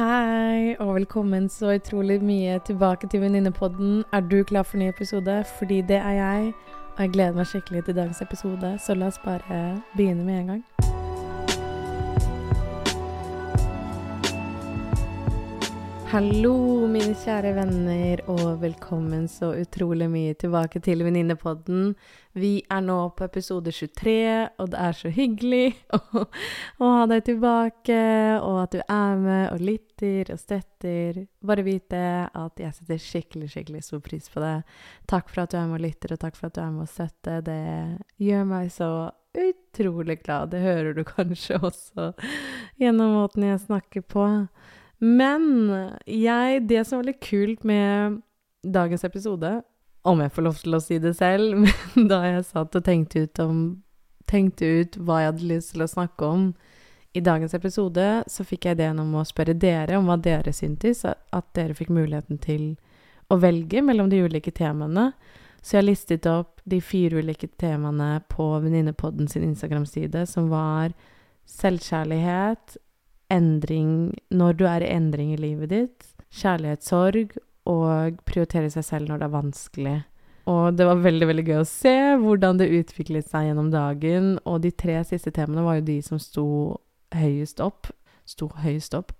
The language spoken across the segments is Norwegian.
Hei, og velkommen så utrolig mye tilbake til Venninnepodden. Er du klar for ny episode? Fordi det er jeg, og jeg gleder meg skikkelig til dagens episode, så la oss bare begynne med en gang. Hallo, mine kjære venner, og velkommen så utrolig mye tilbake til Venninnepodden. Vi er nå på episode 23, og det er så hyggelig å, å ha deg tilbake, og at du er med og lytter og støtter. Bare vite at jeg setter skikkelig, skikkelig stor pris på det. Takk for at du er med og lytter, og takk for at du er med og støtter. Det gjør meg så utrolig glad. Det hører du kanskje også gjennom måten jeg snakker på. Men jeg Det som var litt kult med dagens episode, om jeg får lov til å si det selv, men da jeg satt og tenkte ut, om, tenkte ut hva jeg hadde lyst til å snakke om i dagens episode, så fikk jeg ideen om å spørre dere om hva dere syntes, at dere fikk muligheten til å velge mellom de ulike temaene. Så jeg listet opp de fire ulike temaene på Venninnepodden sin Instagram-side, som var selvkjærlighet, endring Når du er i endring i livet ditt, kjærlighetssorg og prioritere seg selv når det er vanskelig. Og det var veldig veldig gøy å se hvordan det utviklet seg gjennom dagen. Og de tre siste temaene var jo de som sto høyest opp. Sto høyest opp.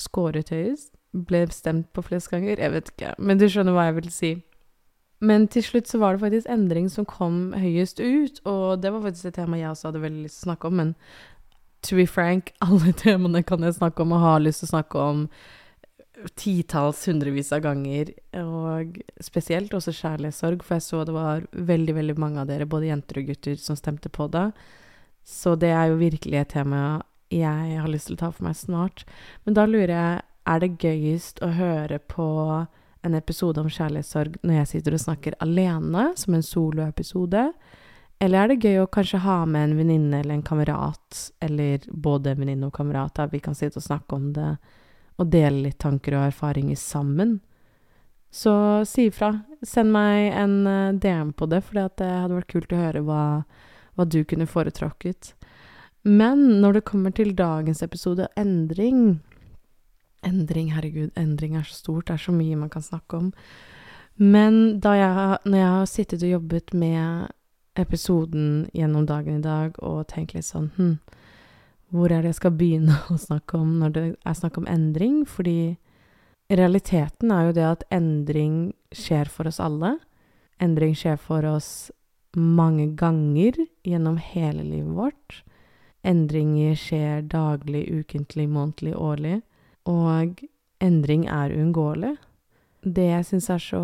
Skåret høyest. Ble stemt på flest ganger. Jeg vet ikke, men du skjønner hva jeg vil si. Men til slutt så var det faktisk endring som kom høyest ut, og det var faktisk et tema jeg også hadde veldig lyst til å snakke om, men to be frank, alle temaene kan jeg snakke om og har lyst til å snakke om titalls, hundrevis av ganger. Og spesielt også kjærlighetssorg, for jeg så det var veldig, veldig mange av dere, både jenter og gutter, som stemte på det. Så det er jo virkelig et tema jeg har lyst til å ta for meg snart. Men da lurer jeg, er det gøyest å høre på en episode om kjærlighetssorg når jeg sitter og snakker alene, som en soloepisode? Eller er det gøy å kanskje ha med en venninne eller en kamerat, eller både en venninne og kamerat, der vi kan sitte og snakke om det og dele litt tanker og erfaringer sammen? Så si ifra. Send meg en eh, DM på det, for det hadde vært kult å høre hva, hva du kunne foretrukket. Men når det kommer til dagens episode, endring Endring, herregud, endring er så stort, det er så mye man kan snakke om. Men jeg, når jeg har sittet og jobbet med episoden gjennom dagen i dag og tenke litt sånn Hm, hvor er det jeg skal begynne å snakke om når det er snakk om endring? Fordi realiteten er jo det at endring skjer for oss alle. Endring skjer for oss mange ganger gjennom hele livet vårt. Endringer skjer daglig, ukentlig, månedlig, årlig. Og endring er uunngåelig. Det jeg syns er så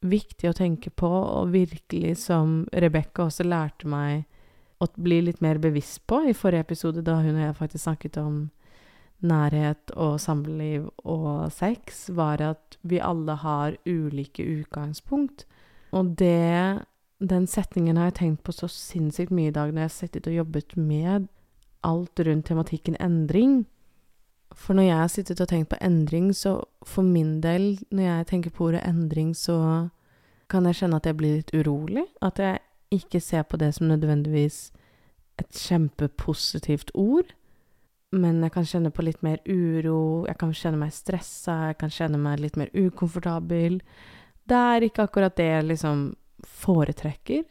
viktig å tenke på, og virkelig som Rebekka også lærte meg å bli litt mer bevisst på i forrige episode, da hun og jeg faktisk snakket om nærhet og samliv og sex, var at vi alle har ulike utgangspunkt. Og det Den setningen har jeg tenkt på så sinnssykt mye i dag når jeg har sittet og jobbet med alt rundt tematikken endring. For når jeg har sittet og tenkt på endring, så for min del, når jeg tenker på ordet endring, så kan jeg kjenne at jeg blir litt urolig. At jeg ikke ser på det som nødvendigvis et kjempepositivt ord. Men jeg kan kjenne på litt mer uro, jeg kan kjenne meg stressa, jeg kan kjenne meg litt mer ukomfortabel. Det er ikke akkurat det jeg liksom foretrekker.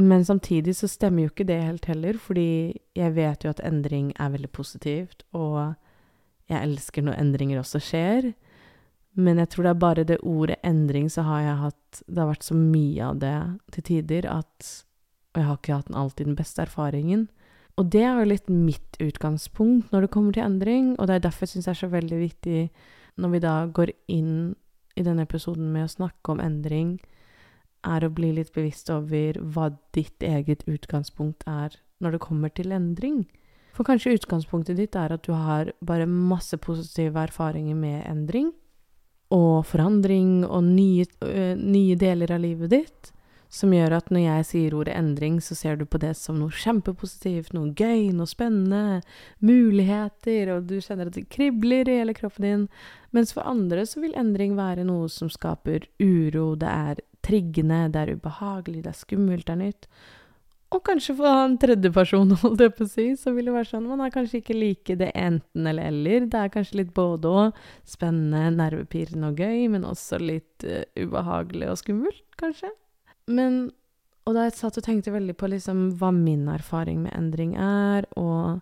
Men samtidig så stemmer jo ikke det helt heller, fordi jeg vet jo at endring er veldig positivt, og jeg elsker når endringer også skjer. Men jeg tror det er bare det ordet endring, så har jeg hatt Det har vært så mye av det til tider at Og jeg har ikke hatt den alltid den beste erfaringen. Og det er jo litt mitt utgangspunkt når det kommer til endring, og det er derfor jeg syns det er så veldig viktig når vi da går inn i denne episoden med å snakke om endring, er å bli litt bevisst over hva ditt eget utgangspunkt er når det kommer til endring. For kanskje utgangspunktet ditt er at du har bare masse positive erfaringer med endring, og forandring og nye, øh, nye deler av livet ditt, som gjør at når jeg sier ordet endring, så ser du på det som noe kjempepositivt, noe gøy, noe spennende, muligheter, og du kjenner at det kribler i hele kroppen din. Mens for andre så vil endring være noe som skaper uro, det er triggende, det er ubehagelig, det er skummelt, det er nytt. Og kanskje for en tredjeperson, holdt jeg på å si, så vil det være sånn Man er kanskje ikke like det enten eller eller. Det er kanskje litt både og. Spennende, nervepirrende og gøy, men også litt uh, ubehagelig og skummelt, kanskje. Men Og da jeg satt og tenkte veldig på liksom hva min erfaring med endring er, og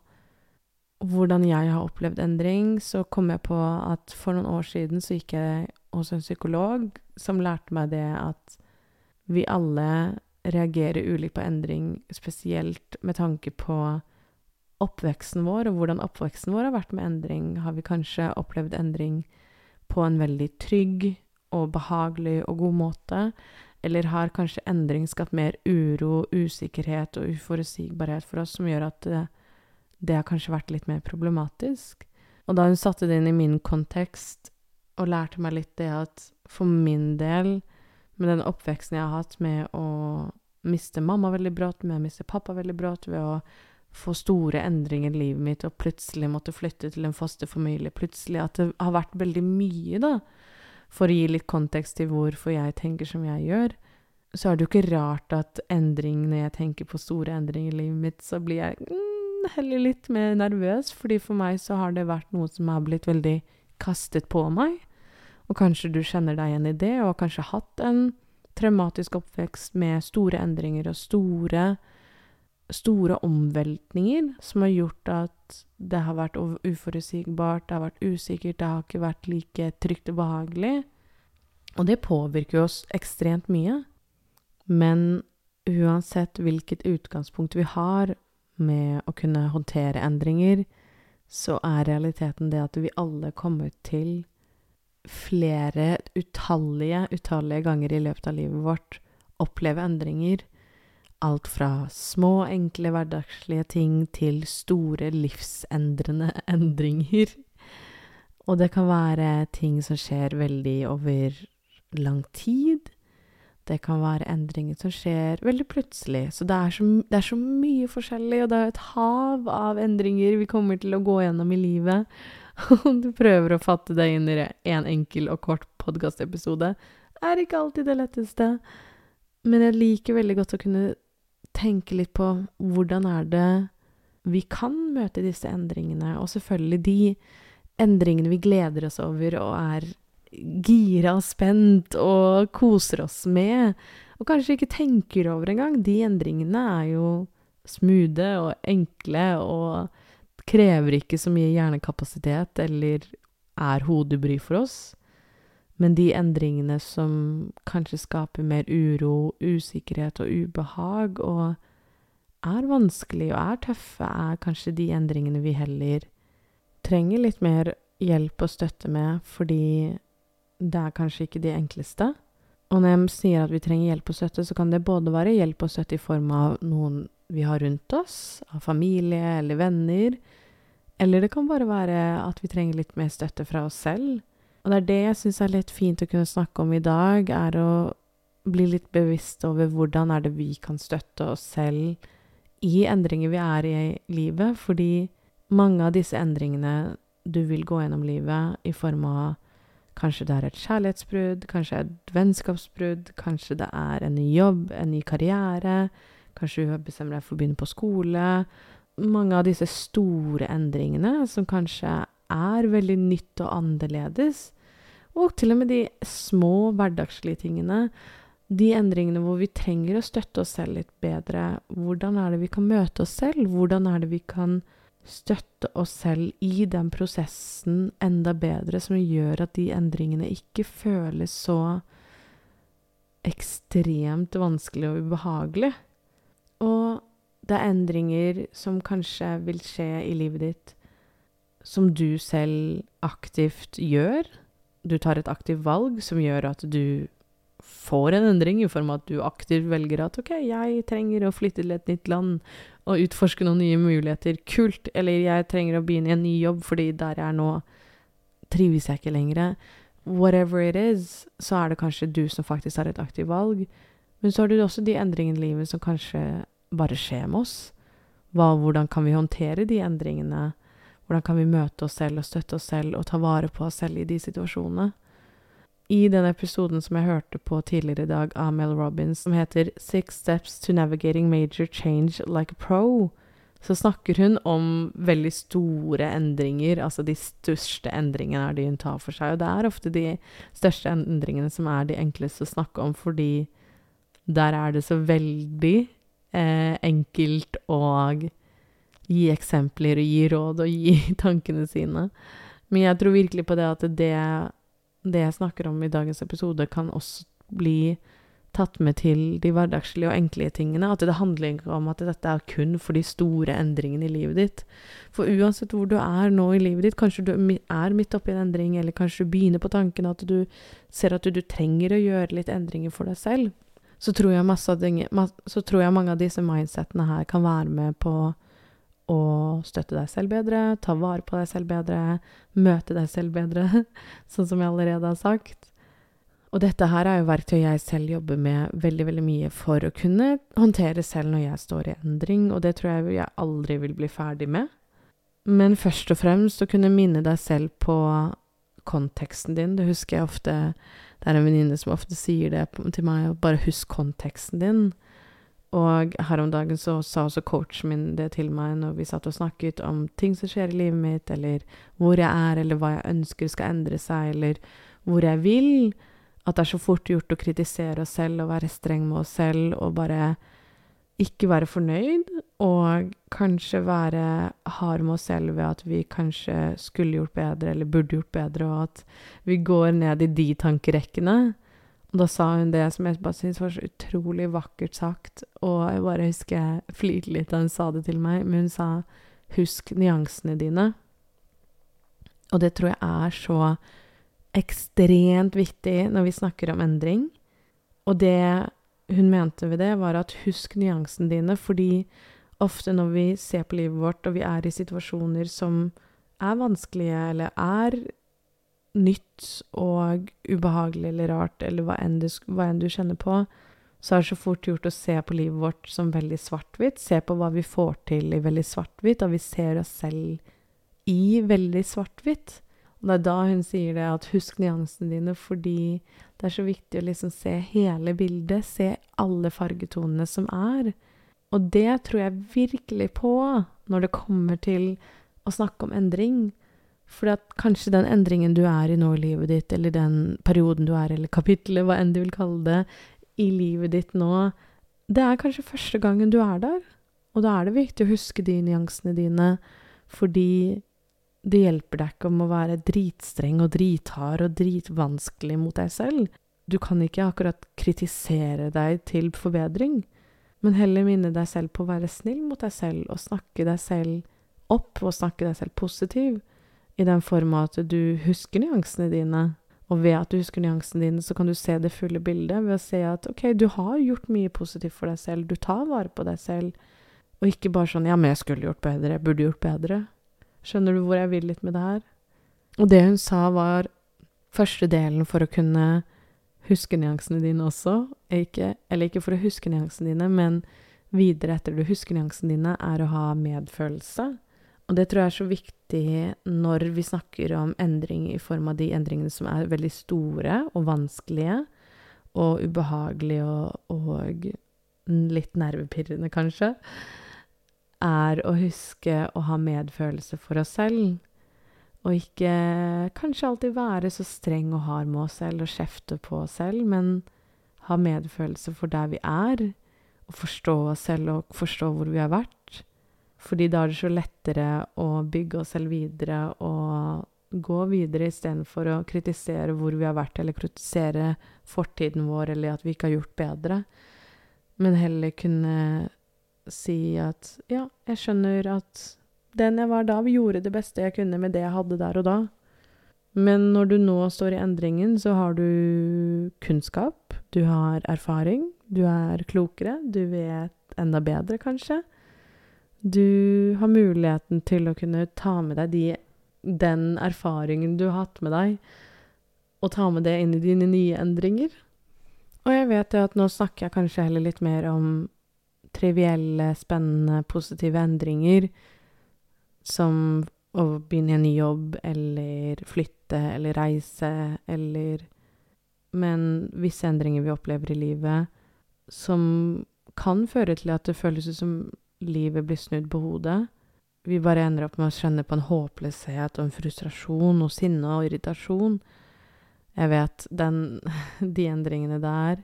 hvordan jeg har opplevd endring, så kom jeg på at for noen år siden så gikk jeg hos en psykolog som lærte meg det at vi alle reagerer ulikt på endring, spesielt med tanke på oppveksten vår, og hvordan oppveksten vår har vært med endring. Har vi kanskje opplevd endring på en veldig trygg og behagelig og god måte? Eller har kanskje endring skapt mer uro, usikkerhet og uforutsigbarhet for oss, som gjør at det, det har kanskje vært litt mer problematisk? Og da hun satte det inn i min kontekst og lærte meg litt det at for min del med den oppveksten jeg har hatt med å miste mamma veldig brått, med å miste pappa veldig brått, ved å få store endringer i livet mitt og plutselig måtte flytte til en fosterfamilie. Plutselig at det har vært veldig mye, da. For å gi litt kontekst til hvorfor jeg tenker som jeg gjør, så er det jo ikke rart at endring, når jeg tenker på store endringer i livet mitt, så blir jeg mm, heller litt mer nervøs, fordi for meg så har det vært noe som har blitt veldig kastet på meg. Og kanskje du kjenner deg igjen i det, og har kanskje hatt en traumatisk oppvekst med store endringer og store, store omveltninger som har gjort at det har vært uforutsigbart, det har vært usikkert, det har ikke vært like trygt og behagelig. Og det påvirker oss ekstremt mye. Men uansett hvilket utgangspunkt vi har med å kunne håndtere endringer, så er realiteten det at vi alle kommer til flere utallige, utallige ganger i løpet av livet vårt oppleve endringer. Alt fra små, enkle, hverdagslige ting til store, livsendrende endringer. Og det kan være ting som skjer veldig over lang tid. Det kan være endringer som skjer veldig plutselig. Så det er så, det er så mye forskjellig, og det er et hav av endringer vi kommer til å gå gjennom i livet. Og du prøver å fatte deg inn i en enkel og kort podkastepisode, er ikke alltid det letteste. Men jeg liker veldig godt å kunne tenke litt på hvordan er det vi kan møte disse endringene, og selvfølgelig de endringene vi gleder oss over og er gira og spent og koser oss med, og kanskje ikke tenker over engang. De endringene er jo smoothe og enkle og krever ikke så mye hjernekapasitet eller er hodebry for oss. Men de endringene som kanskje skaper mer uro, usikkerhet og ubehag, og er vanskelige og er tøffe, er kanskje de endringene vi heller trenger litt mer hjelp og støtte med, fordi det er kanskje ikke de enkleste. Og når jeg sier at vi trenger hjelp og støtte, så kan det både være hjelp og støtte i form av noen vi har rundt oss, av familie eller venner, eller det kan bare være at vi trenger litt mer støtte fra oss selv. Og det er det jeg syns er litt fint å kunne snakke om i dag, er å bli litt bevisst over hvordan er det vi kan støtte oss selv i endringer vi er i livet, fordi mange av disse endringene du vil gå gjennom livet i form av Kanskje det er et kjærlighetsbrudd, kanskje et vennskapsbrudd, kanskje det er en ny jobb, en ny karriere, kanskje du bestemmer deg for å begynne på skole, mange av disse store endringene, som kanskje er veldig nytt og annerledes, og til og med de små hverdagslige tingene, de endringene hvor vi trenger å støtte oss selv litt bedre. Hvordan er det vi kan møte oss selv? Hvordan er det vi kan støtte oss selv i den prosessen enda bedre, som gjør at de endringene ikke føles så ekstremt vanskelig og ubehagelig? Og det er endringer som kanskje vil skje i livet ditt som du selv aktivt gjør. Du tar et aktivt valg som gjør at du får en endring, i form av at du aktivt velger at OK, jeg trenger å flytte til et nytt land og utforske noen nye muligheter. Kult. Eller jeg trenger å begynne i en ny jobb fordi der jeg er nå, trives jeg ikke lenger. Whatever it is, så er det kanskje du som faktisk har et aktivt valg. Men så har du også de endringene i livet som kanskje bare skje med oss? Hva, hvordan kan vi håndtere de endringene? Hvordan kan vi møte oss selv og støtte oss selv og ta vare på oss selv i de situasjonene? i den episoden som jeg hørte på tidligere i dag av Mel Robbins, som heter Six Steps to Navigating Major Change Like a Pro, så snakker hun om veldig store endringer, altså de største endringene er de hun tar for seg. Og det er ofte de største endringene som er de enkleste å snakke om, fordi der er det så veldig eh, enkelt å gi eksempler og gi råd og gi tankene sine. Men jeg tror virkelig på det at det, det jeg snakker om i dagens episode, kan også bli tatt med til de hverdagslige og enkle tingene. At det handler ikke om at dette er kun for de store endringene i livet ditt. For uansett hvor du er nå i livet ditt, kanskje du er midt oppi en endring, eller kanskje du begynner på tanken at du ser at du, du trenger å gjøre litt endringer for deg selv, så tror jeg, så tror jeg mange av disse mindsettene her kan være med på å støtte deg selv bedre, ta vare på deg selv bedre, møte deg selv bedre, sånn som jeg allerede har sagt. Og dette her er jo verktøy jeg selv jobber med veldig, veldig mye for å kunne håndtere selv når jeg står i endring, og det tror jeg jeg aldri vil bli ferdig med. Men først og fremst å kunne minne deg selv på konteksten din. Det husker jeg ofte Det er en venninne som ofte sier det til meg, bare husk konteksten din. Og her om dagen så sa også coachen min det til meg når vi satt og snakket om ting som skjer i livet mitt, eller hvor jeg er, eller hva jeg ønsker skal endre seg, eller hvor jeg vil at det er så fort gjort å kritisere oss selv og være streng med oss selv og bare ikke være fornøyd, og kanskje være hard med oss selv ved at vi kanskje skulle gjort bedre eller burde gjort bedre, og at vi går ned i de tankerekkene. Og da sa hun det som jeg bare syntes var så utrolig vakkert sagt, og jeg bare husker jeg flirte litt da hun sa det til meg, men hun sa 'husk nyansene dine'. Og det tror jeg er så ekstremt viktig når vi snakker om endring. Og det hun mente ved det, var at husk nyansene dine, fordi ofte når vi ser på livet vårt, og vi er i situasjoner som er vanskelige, eller er nytt og ubehagelig eller rart, eller hva enn, du, hva enn du kjenner på, så er det så fort gjort å se på livet vårt som veldig svart-hvitt. Se på hva vi får til i veldig svart-hvitt, og vi ser oss selv i veldig svart-hvitt. Og det er da hun sier det, at husk nyansene dine, fordi det er så viktig å liksom se hele bildet, se alle fargetonene som er. Og det tror jeg virkelig på når det kommer til å snakke om endring. For kanskje den endringen du er i nå i livet ditt, eller den perioden du er, eller kapittelet, hva enn du vil kalle det, i livet ditt nå, det er kanskje første gangen du er der. Og da er det viktig å huske de nyansene dine, fordi det hjelper deg ikke om å være dritstreng og drithard og dritvanskelig mot deg selv. Du kan ikke akkurat kritisere deg til forbedring, men heller minne deg selv på å være snill mot deg selv og snakke deg selv opp og snakke deg selv positiv, i den form at du husker nyansene dine. Og ved at du husker nyansene dine, så kan du se det fulle bildet ved å se at ok, du har gjort mye positivt for deg selv, du tar vare på deg selv, og ikke bare sånn ja, men jeg skulle gjort bedre, jeg burde gjort bedre. Skjønner du hvor jeg vil litt med det her? Og det hun sa, var første delen for å kunne huske nyansene dine også. Ikke, eller ikke for å huske nyansene dine, men videre etter du husker nyansene dine, er å ha medfølelse. Og det tror jeg er så viktig når vi snakker om endring i form av de endringene som er veldig store og vanskelige og ubehagelige og, og litt nervepirrende, kanskje er å huske å ha medfølelse for oss selv. Og ikke kanskje alltid være så streng og hard med oss selv og kjefte på oss selv, men ha medfølelse for der vi er, og forstå oss selv og forstå hvor vi har vært. Fordi da er det så lettere å bygge oss selv videre og gå videre istedenfor å kritisere hvor vi har vært, eller kritisere fortiden vår, eller at vi ikke har gjort bedre. Men heller kunne si at ja, jeg skjønner at den jeg var da, gjorde det beste jeg kunne med det jeg hadde der og da. Men når du nå står i endringen, så har du kunnskap, du har erfaring, du er klokere, du vet enda bedre, kanskje. Du har muligheten til å kunne ta med deg de, den erfaringen du har hatt med deg, og ta med det inn i dine nye endringer. Og jeg vet at nå snakker jeg kanskje heller litt mer om trivielle, spennende, positive endringer som å begynne i en ny jobb eller flytte eller reise eller men visse endringer vi opplever i livet som kan føre til at det føles ut som livet blir snudd på hodet. Vi bare ender opp med å skjønne på en håpløshet og en frustrasjon og sinne og irritasjon. Jeg vet den, de endringene der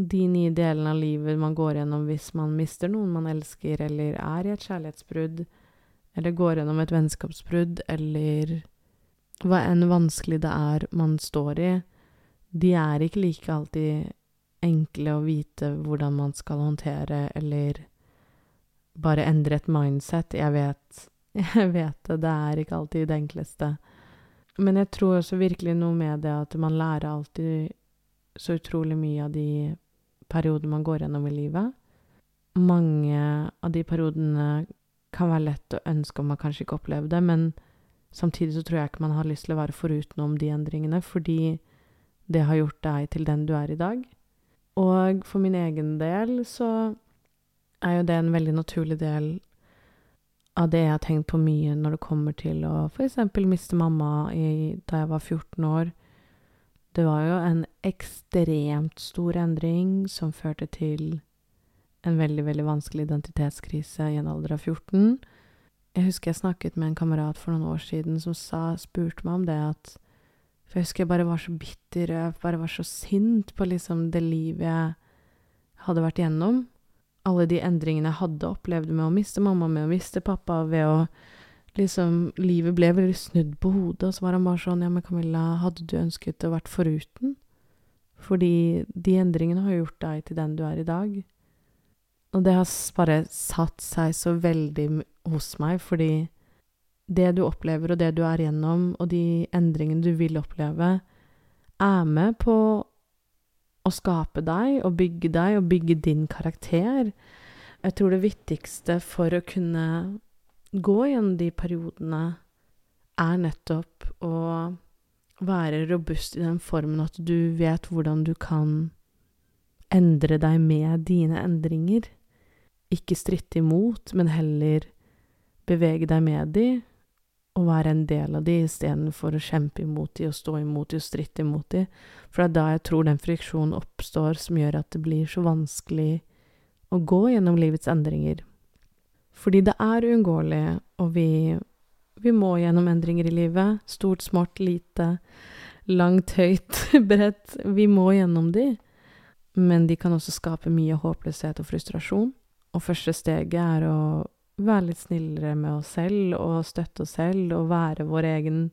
De nye delene av livet man går gjennom hvis man mister noen man elsker, eller er i et kjærlighetsbrudd, eller går gjennom et vennskapsbrudd, eller hva enn vanskelig det er man står i, de er ikke like alltid enkle å vite hvordan man skal håndtere, eller bare endre et mindset. Jeg vet, jeg vet det, det er ikke alltid det enkleste. Men jeg tror også virkelig noe med det at man lærer alltid så utrolig mye av de periodene man går gjennom i livet. Mange av de periodene kan være lett å ønske om man kanskje ikke opplevde det, men samtidig så tror jeg ikke man har lyst til å være foruten om de endringene, fordi det har gjort deg til den du er i dag. Og for min egen del så er jo det en veldig naturlig del av det jeg har tenkt på mye når det kommer til å f.eks. miste mamma i, da jeg var 14 år. Det var jo en ekstremt stor endring som førte til en veldig, veldig vanskelig identitetskrise i en alder av 14. Jeg husker jeg snakket med en kamerat for noen år siden som sa, spurte meg om det at For jeg husker jeg bare var så bitter, jeg bare var så sint på liksom det livet jeg hadde vært gjennom. Alle de endringene jeg hadde opplevd med å miste mamma, med å miste pappa, ved å liksom Livet ble veldig snudd på hodet, og så var han bare sånn Ja, men Camilla, hadde du ønsket å vært foruten? Fordi de endringene har gjort deg til den du er i dag. Og det har bare satt seg så veldig hos meg, fordi det du opplever, og det du er gjennom, og de endringene du vil oppleve, er med på å skape deg og bygge deg og bygge din karakter. Jeg tror det viktigste for å kunne gå gjennom de periodene, er nettopp å være robust i den formen at du vet hvordan du kan endre deg med dine endringer. Ikke stritte imot, men heller bevege deg med de, og være en del av de istedenfor å kjempe imot de og stå imot de og stritte imot de. For det er da jeg tror den friksjonen oppstår som gjør at det blir så vanskelig å gå gjennom livets endringer. Fordi det er uunngåelig, og vi, vi må gjennom endringer i livet. Stort, smått, lite, langt, høyt, bredt. Vi må gjennom de. Men de kan også skape mye håpløshet og frustrasjon. Og første steget er å være litt snillere med oss selv og støtte oss selv og være vår egen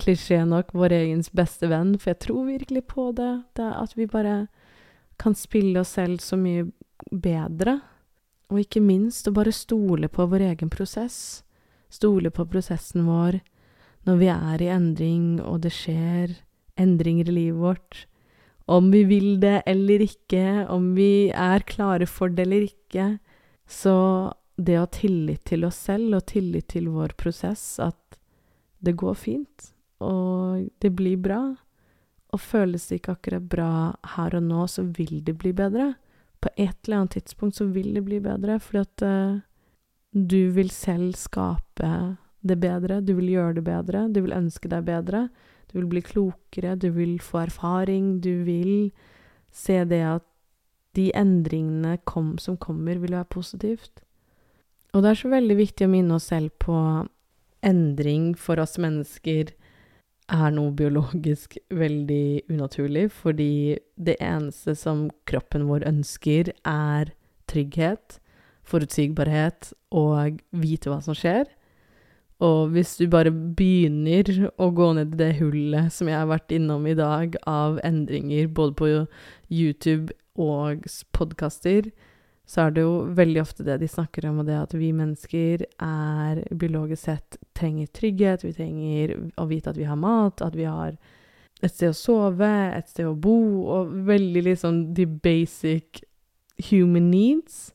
klisjé nok, vår egens beste venn, for jeg tror virkelig på det. det at vi bare kan spille oss selv så mye bedre. Og ikke minst å bare stole på vår egen prosess. Stole på prosessen vår når vi er i endring, og det skjer endringer i livet vårt. Om vi vil det eller ikke, om vi er klare for det eller ikke, så det å ha tillit til oss selv og tillit til vår prosess, at det går fint, og det blir bra. Og føles det ikke akkurat bra her og nå, så vil det bli bedre. På et eller annet tidspunkt så vil det bli bedre, fordi at uh, du vil selv skape det bedre, du vil gjøre det bedre, du vil ønske deg bedre, du vil bli klokere, du vil få erfaring, du vil se det at de endringene kom, som kommer, vil være positivt. Og det er så veldig viktig å minne oss selv på endring for oss mennesker er noe biologisk veldig unaturlig, fordi det eneste som kroppen vår ønsker, er trygghet, forutsigbarhet og vite hva som skjer. Og hvis du bare begynner å gå ned i det hullet som jeg har vært innom i dag, av endringer både på YouTube og podkaster, så er det jo veldig ofte det de snakker om, og det at vi mennesker er biologisk sett trenger trygghet, vi trenger å vite at vi har mat, at vi har et sted å sove, et sted å bo, og veldig liksom de basic human needs.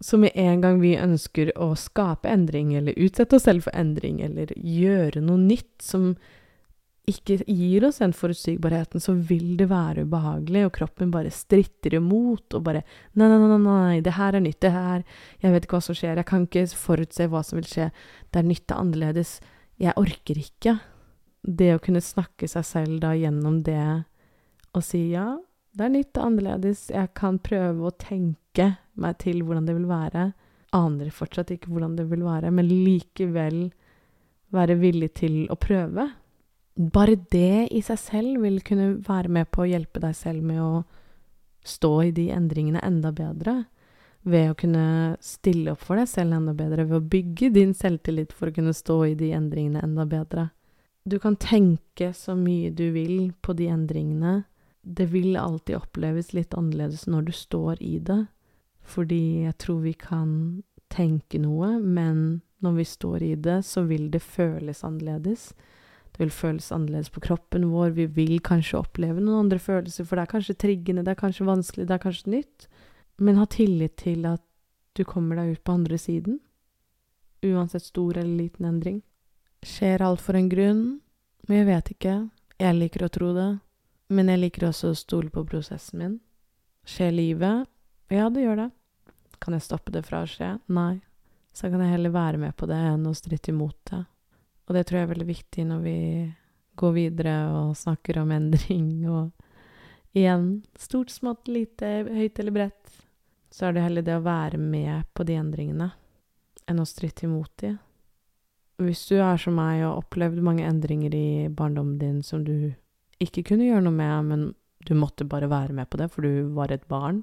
Så med en gang vi ønsker å skape endring, eller utsette oss selv for endring, eller gjøre noe nytt som ikke gir oss den forutsigbarheten, så vil det være ubehagelig, og kroppen bare stritter imot og bare Nei, nei, nei, nei, det her er nytt, det her Jeg vet ikke hva som skjer, jeg kan ikke forutse hva som vil skje. Det er nytt, er annerledes. Jeg orker ikke. Det å kunne snakke seg selv da gjennom det og si ja, det er nytt og annerledes, jeg kan prøve å tenke meg til hvordan det vil være. Aner fortsatt ikke hvordan det vil være, men likevel være villig til å prøve. Bare det i seg selv vil kunne være med på å hjelpe deg selv med å stå i de endringene enda bedre. Ved å kunne stille opp for deg selv enda bedre, ved å bygge din selvtillit for å kunne stå i de endringene enda bedre. Du kan tenke så mye du vil på de endringene. Det vil alltid oppleves litt annerledes når du står i det, fordi jeg tror vi kan tenke noe, men når vi står i det, så vil det føles annerledes. Det vil føles annerledes på kroppen vår, vi vil kanskje oppleve noen andre følelser, for det er kanskje triggende, det er kanskje vanskelig, det er kanskje nytt. Men ha tillit til at du kommer deg ut på andre siden, uansett stor eller liten endring. Skjer alt for en grunn? Men jeg vet ikke. Jeg liker å tro det. Men jeg liker også å stole på prosessen min. Skjer livet? Ja, det gjør det. Kan jeg stoppe det fra å skje? Nei. Så kan jeg heller være med på det enn å stritte imot det. Og det tror jeg er veldig viktig når vi går videre og snakker om endring og igjen stort, smått, lite, høyt eller bredt. Så er det heller det å være med på de endringene enn å stritte imot de. Hvis du er som meg og har opplevd mange endringer i barndommen din som du ikke kunne gjøre noe med, men du måtte bare være med på det, for du var et barn,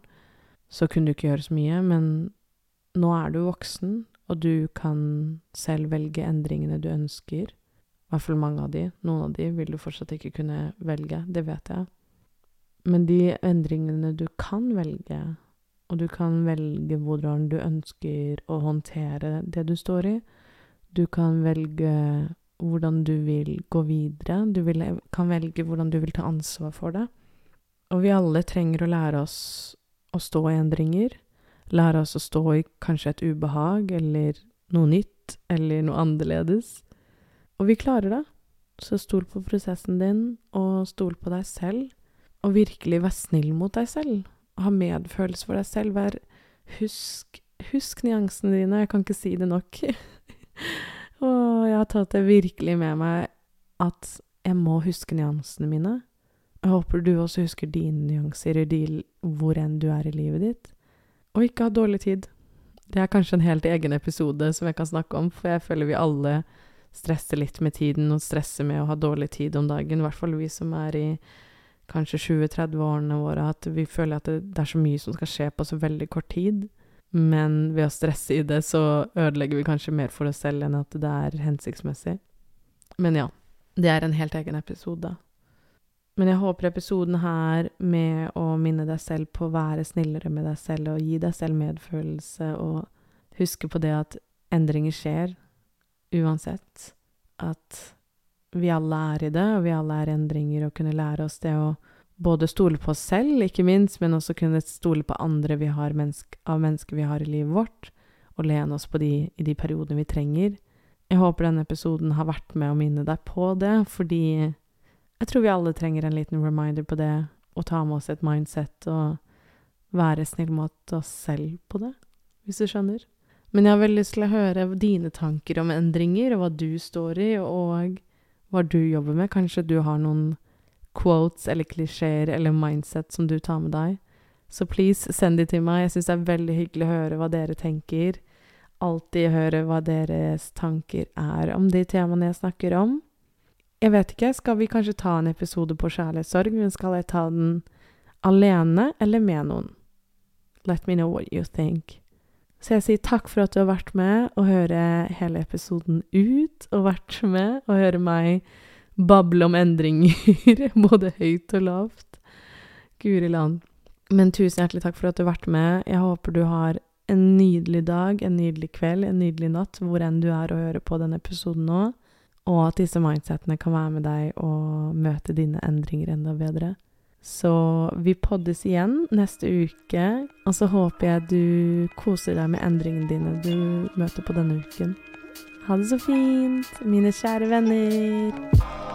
så kunne du ikke gjøre så mye. Men nå er du voksen, og du kan selv velge endringene du ønsker. I hvert fall mange av de. Noen av de vil du fortsatt ikke kunne velge, det vet jeg. Men de endringene du kan velge, og du kan velge hvordan du ønsker å håndtere det du står i, du kan velge hvordan du vil gå videre. Du vil, kan velge hvordan du vil ta ansvar for det. Og vi alle trenger å lære oss å stå i endringer. Lære oss å stå i kanskje et ubehag eller noe nytt eller noe annerledes. Og vi klarer det. Så stol på prosessen din, og stol på deg selv. Og virkelig vær snill mot deg selv. Ha medfølelse for deg selv. Vær Husk, husk nyansene dine. Jeg kan ikke si det nok. Og jeg har tatt det virkelig med meg at jeg må huske nyansene mine. Jeg håper du også husker dine nyanser i hvor enn du er i livet ditt. Og ikke ha dårlig tid. Det er kanskje en helt egen episode som jeg kan snakke om, for jeg føler vi alle stresser litt med tiden og stresser med å ha dårlig tid om dagen. I hvert fall vi som er i kanskje 20-30-årene våre, at vi føler at det, det, er så mye som skal skje på så veldig kort tid. Men ved å stresse i det, så ødelegger vi kanskje mer for oss selv enn at det er hensiktsmessig. Men ja, det er en helt egen episode. Men jeg håper episoden her med å minne deg selv på å være snillere med deg selv og gi deg selv medfølelse og huske på det at endringer skjer uansett. At vi alle er i det, og vi alle er endringer, og kunne lære oss det å både stole på oss selv, ikke minst, men også kunne stole på andre vi har menneske, av mennesker vi har i livet vårt, og lene oss på de i de periodene vi trenger. Jeg håper denne episoden har vært med å minne deg på det, fordi jeg tror vi alle trenger en liten reminder på det, å ta med oss et mindset og være snill mot oss selv på det, hvis du skjønner. Men jeg har veldig lyst til å høre dine tanker om endringer, og hva du står i, og hva du jobber med. Kanskje du har noen quotes eller klisjeer eller mindset som du tar med deg. Så please, send de til meg. Jeg syns det er veldig hyggelig å høre hva dere tenker. Alltid høre hva deres tanker er om de temaene jeg snakker om. Jeg vet ikke, skal vi kanskje ta en episode på kjærlighetssorg, men skal jeg ta den alene eller med noen? Let me know what you think. Så jeg sier takk for at du har vært med, og høre hele episoden ut, og vært med og høre meg bable om endringer, både høyt og lavt. Guri land. Men tusen hjertelig takk for at du har vært med. Jeg håper du har en nydelig dag, en nydelig kveld, en nydelig natt, hvor enn du er og hører på denne episoden nå. Og at disse mindsetene kan være med deg og møte dine endringer enda bedre. Så vi poddes igjen neste uke, og så håper jeg du koser deg med endringene dine du møter på denne uken. Ha det så fint, mine kjære venner.